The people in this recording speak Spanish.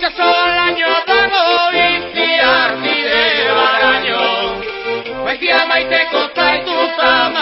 muchas año dago iztiak nire baraino, maitia maiteko zaituzama.